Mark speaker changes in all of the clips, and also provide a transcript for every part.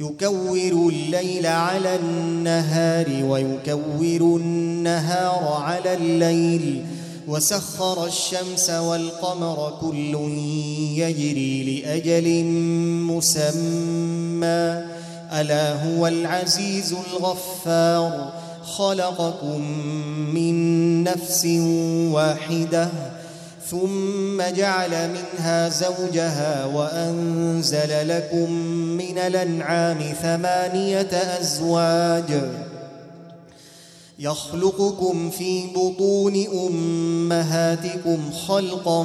Speaker 1: يكور الليل على النهار ويكور النهار على الليل وسخر الشمس والقمر كل يجري لأجل مسمى. ألا هو العزيز الغفار خلقكم من نفس واحدة. ثم جعل منها زوجها وأنزل لكم من الأنعام ثمانية أزواج يخلقكم في بطون أمهاتكم خلقا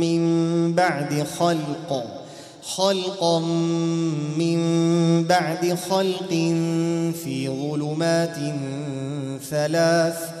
Speaker 1: من بعد خلق خلقا من بعد خلق في ظلمات ثلاث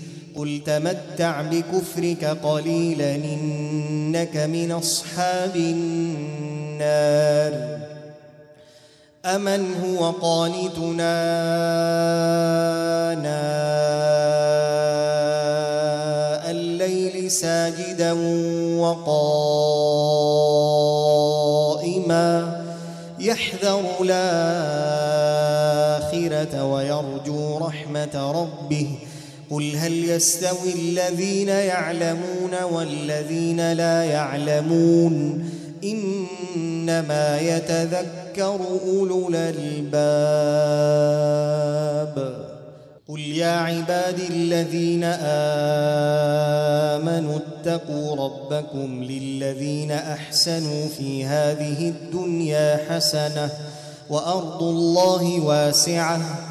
Speaker 1: قل تمتع بكفرك قليلا إنك من أصحاب النار. أمن هو قانتنا ناء الليل ساجدا وقائما. يحذر الآخرة ويرجو رحمة ربه. قل هل يستوي الذين يعلمون والذين لا يعلمون إنما يتذكر أولو الألباب قل يا عبادي الذين آمنوا اتقوا ربكم للذين أحسنوا في هذه الدنيا حسنة وأرض الله واسعة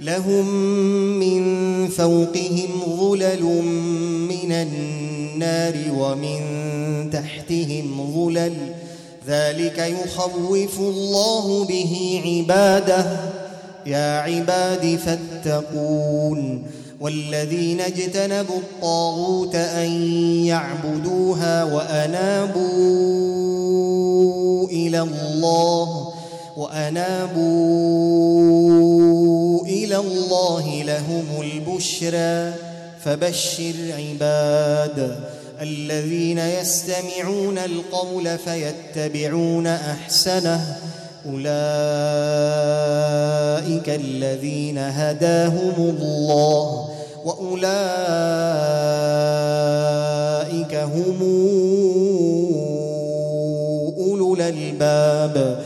Speaker 1: لهم من فوقهم ظلل من النار ومن تحتهم ظلل. ذلك يخوف الله به عباده. يا عباد فاتقون. والذين اجتنبوا الطاغوت أن يعبدوها وأنابوا إلى الله وأنابوا إلى الله لهم البشرى فبشر عباد الذين يستمعون القول فيتبعون أحسنه أولئك الذين هداهم الله وأولئك هم أولو الألباب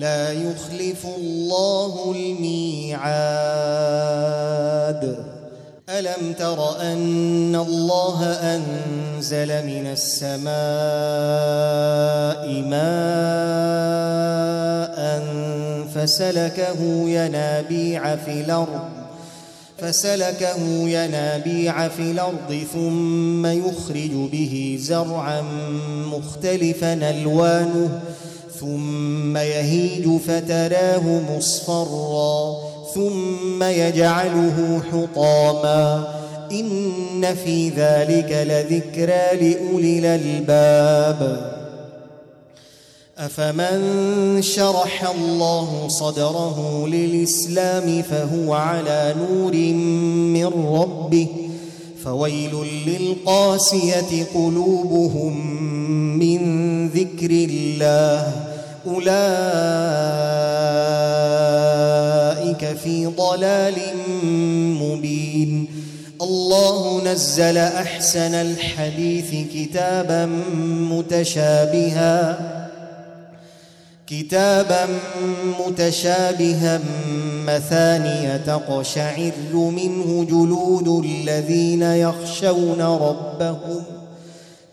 Speaker 1: لا يخلف الله الميعاد. ألم تر أن الله أنزل من السماء ماء فسلكه ينابيع في الأرض فسلكه ينابيع في الأرض ثم يخرج به زرعا مختلفا ألوانه ثم يهيج فتراه مصفرا ثم يجعله حطاما. إن في ذلك لذكرى لأولي الألباب. أفمن شرح الله صدره للإسلام فهو على نور من ربه فويل للقاسية قلوبهم من ذكر الله. أولئك في ضلال مبين. الله نزل أحسن الحديث كتابا متشابها كتابا متشابها مثانية تقشعر منه جلود الذين يخشون ربهم.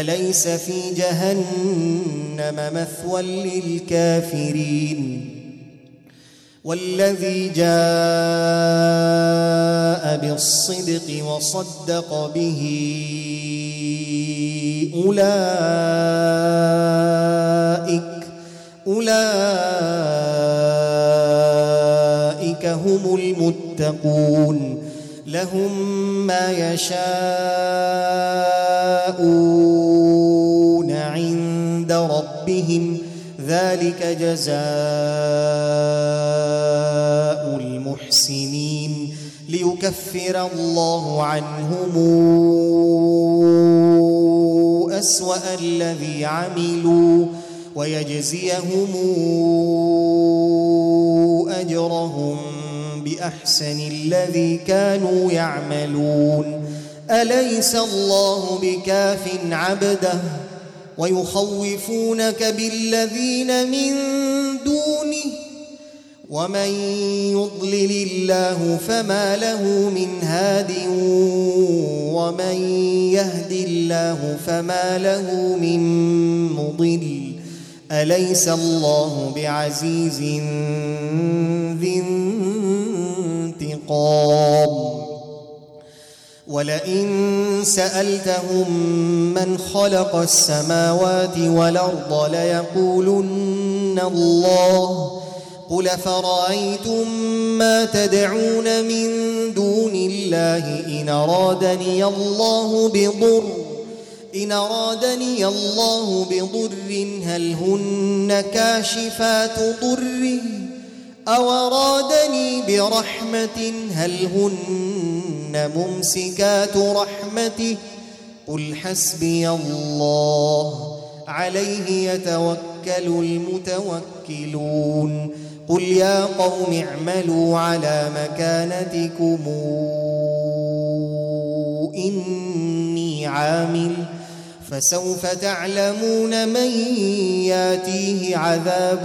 Speaker 1: أليس في جهنم مثوى للكافرين؟ والذي جاء بالصدق وصدق به أولئك أولئك هم المتقون. لهم ما يشاءون عند ربهم. ذلك جزاء المحسنين. ليكفر الله عنهم أسوأ الذي عملوا ويجزيهم أجرهم بأحسن الذي كانوا يعملون. أليس الله بكاف عبده؟ ويخوفونك بالذين من دونه. ومن يضلل الله فما له من هاد ومن يهد الله فما له من مضل. أليس الله بعزيز ذي انتقام ولئن سألتهم من خلق السماوات والأرض ليقولن الله. قل فرأيتم ما تدعون من دون الله إن أرادني الله بضر إن أرادني الله بضر هل هن كاشفات ضره؟ أو أرادني برحمة هل هن ممسكات رحمته قل حسبي الله عليه يتوكل المتوكلون قل يا قوم اعملوا على مكانتكم إني عامل فسوف تعلمون من ياتيه عذاب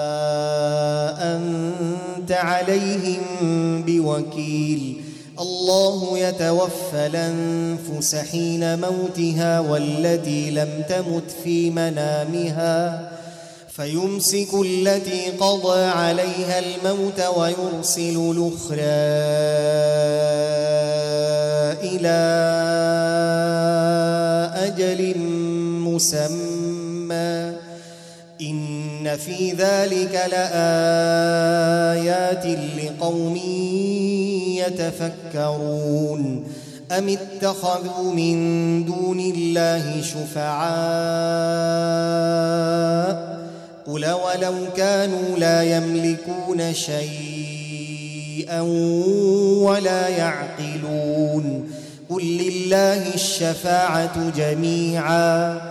Speaker 1: عليهم بوكيل. الله يتوفى الأنفس حين موتها والتي لم تمت في منامها فيمسك التي قضى عليها الموت ويرسل الأخرى إلى أجل مسمى. إن في ذلك لآيات لقوم يتفكرون أم اتخذوا من دون الله شفعاء قل ولو كانوا لا يملكون شيئا ولا يعقلون قل لله الشفاعة جميعا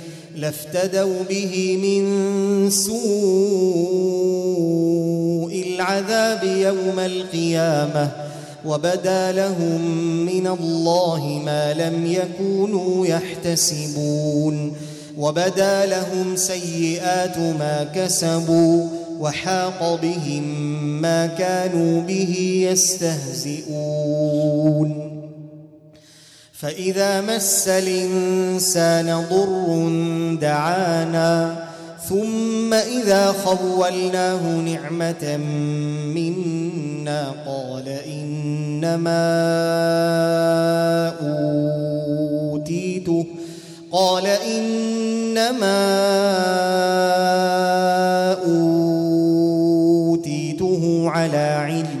Speaker 1: لافتدوا به من سوء العذاب يوم القيامة وبدا لهم من الله ما لم يكونوا يحتسبون وبدا لهم سيئات ما كسبوا وحاق بهم ما كانوا به يستهزئون فإذا مس الإنسان ضر دعانا ثم إذا خولناه نعمة منا قال إنما أوتيته قال إنما أوتيته على علم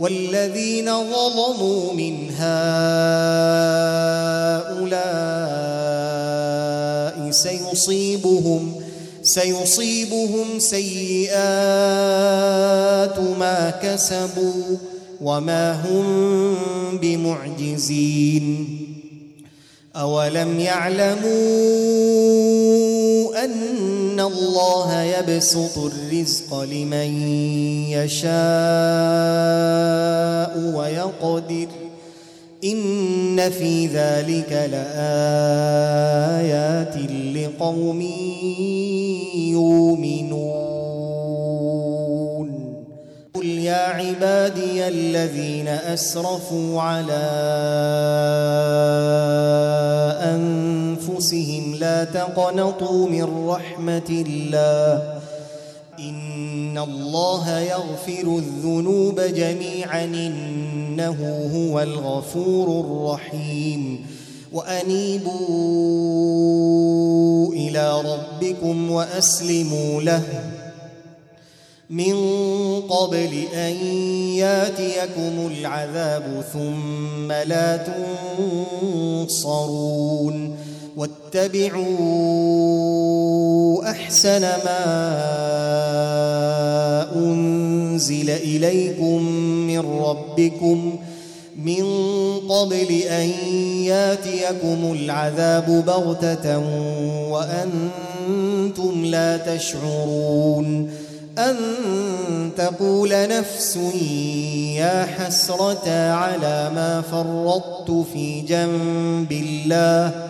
Speaker 1: والذين ظلموا من هؤلاء سيصيبهم سيصيبهم سيئات ما كسبوا وما هم بمعجزين أولم يعلموا أن الله يبسط الرزق لمن يشاء ويقدر إن في ذلك لآيات لقوم يؤمنون قل يا عبادي الذين أسرفوا على أنفسهم لا تقنطوا من رحمة الله. إن الله يغفر الذنوب جميعا إنه هو الغفور الرحيم. وأنيبوا إلى ربكم وأسلموا له. من قبل أن ياتيكم العذاب ثم لا تنصرون. واتبعوا أحسن ما أنزل إليكم من ربكم من قبل أن ياتيكم العذاب بغتة وأنتم لا تشعرون أن تقول نفس يا حسرة على ما فرطت في جنب الله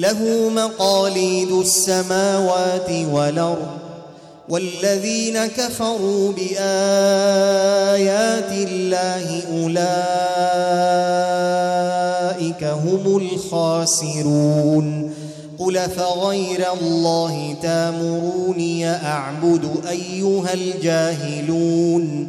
Speaker 1: له مقاليد السماوات والأرض والذين كفروا بآيات الله أولئك هم الخاسرون. قل فغير الله تامروني أعبد أيها الجاهلون.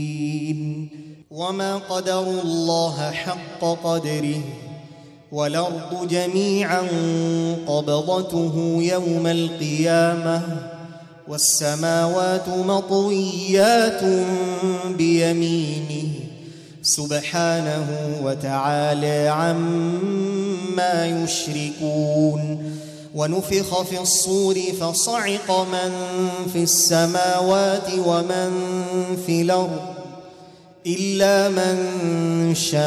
Speaker 1: وما قدروا الله حق قدره والارض جميعا قبضته يوم القيامه والسماوات مطويات بيمينه سبحانه وتعالى عما يشركون ونفخ في الصور فصعق من في السماوات ومن في الأرض إلا من شاء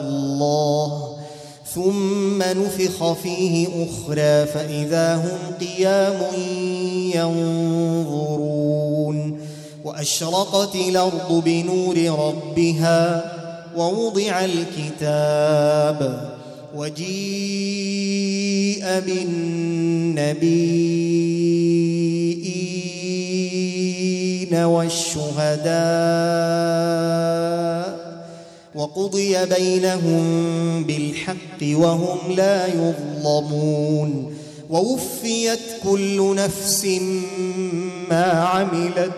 Speaker 1: الله. ثم نفخ فيه أخرى فإذا هم قيام ينظرون. وأشرقت الأرض بنور ربها ووضع الكتاب وجيء بالنبيين. والشهداء وقضي بينهم بالحق وهم لا يظلمون ووفيت كل نفس ما عملت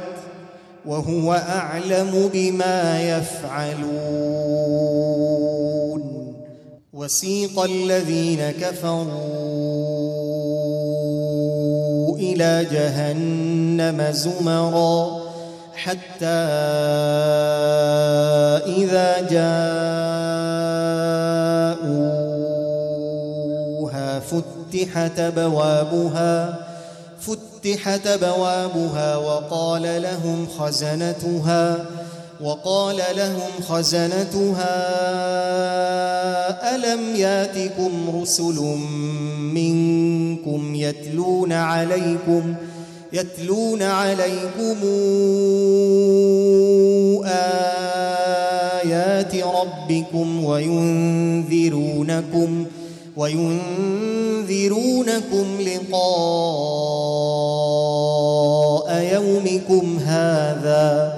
Speaker 1: وهو أعلم بما يفعلون وسيق الذين كفروا إلى جهنم زمرا حتى إذا جاءوها فتحت أبوابها فتحت أبوابها وقال لهم خزنتها وقال لهم خزنتها ألم ياتكم رسل منكم يتلون عليكم يتلون عليكم آيات ربكم وينذرونكم وينذرونكم لقاء يومكم هذا.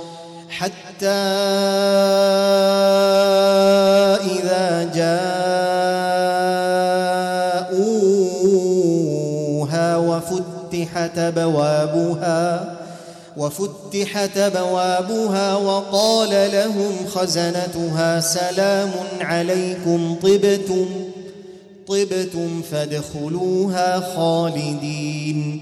Speaker 1: حتى إذا جاءوها وفتحت أبوابها وفتحت أبوابها وقال لهم خزنتها سلام عليكم طبتم طبتم فادخلوها خالدين.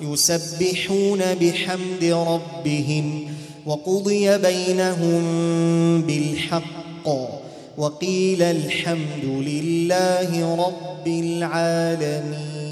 Speaker 1: يسبحون بحمد ربهم وقضي بينهم بالحق وقيل الحمد لله رب العالمين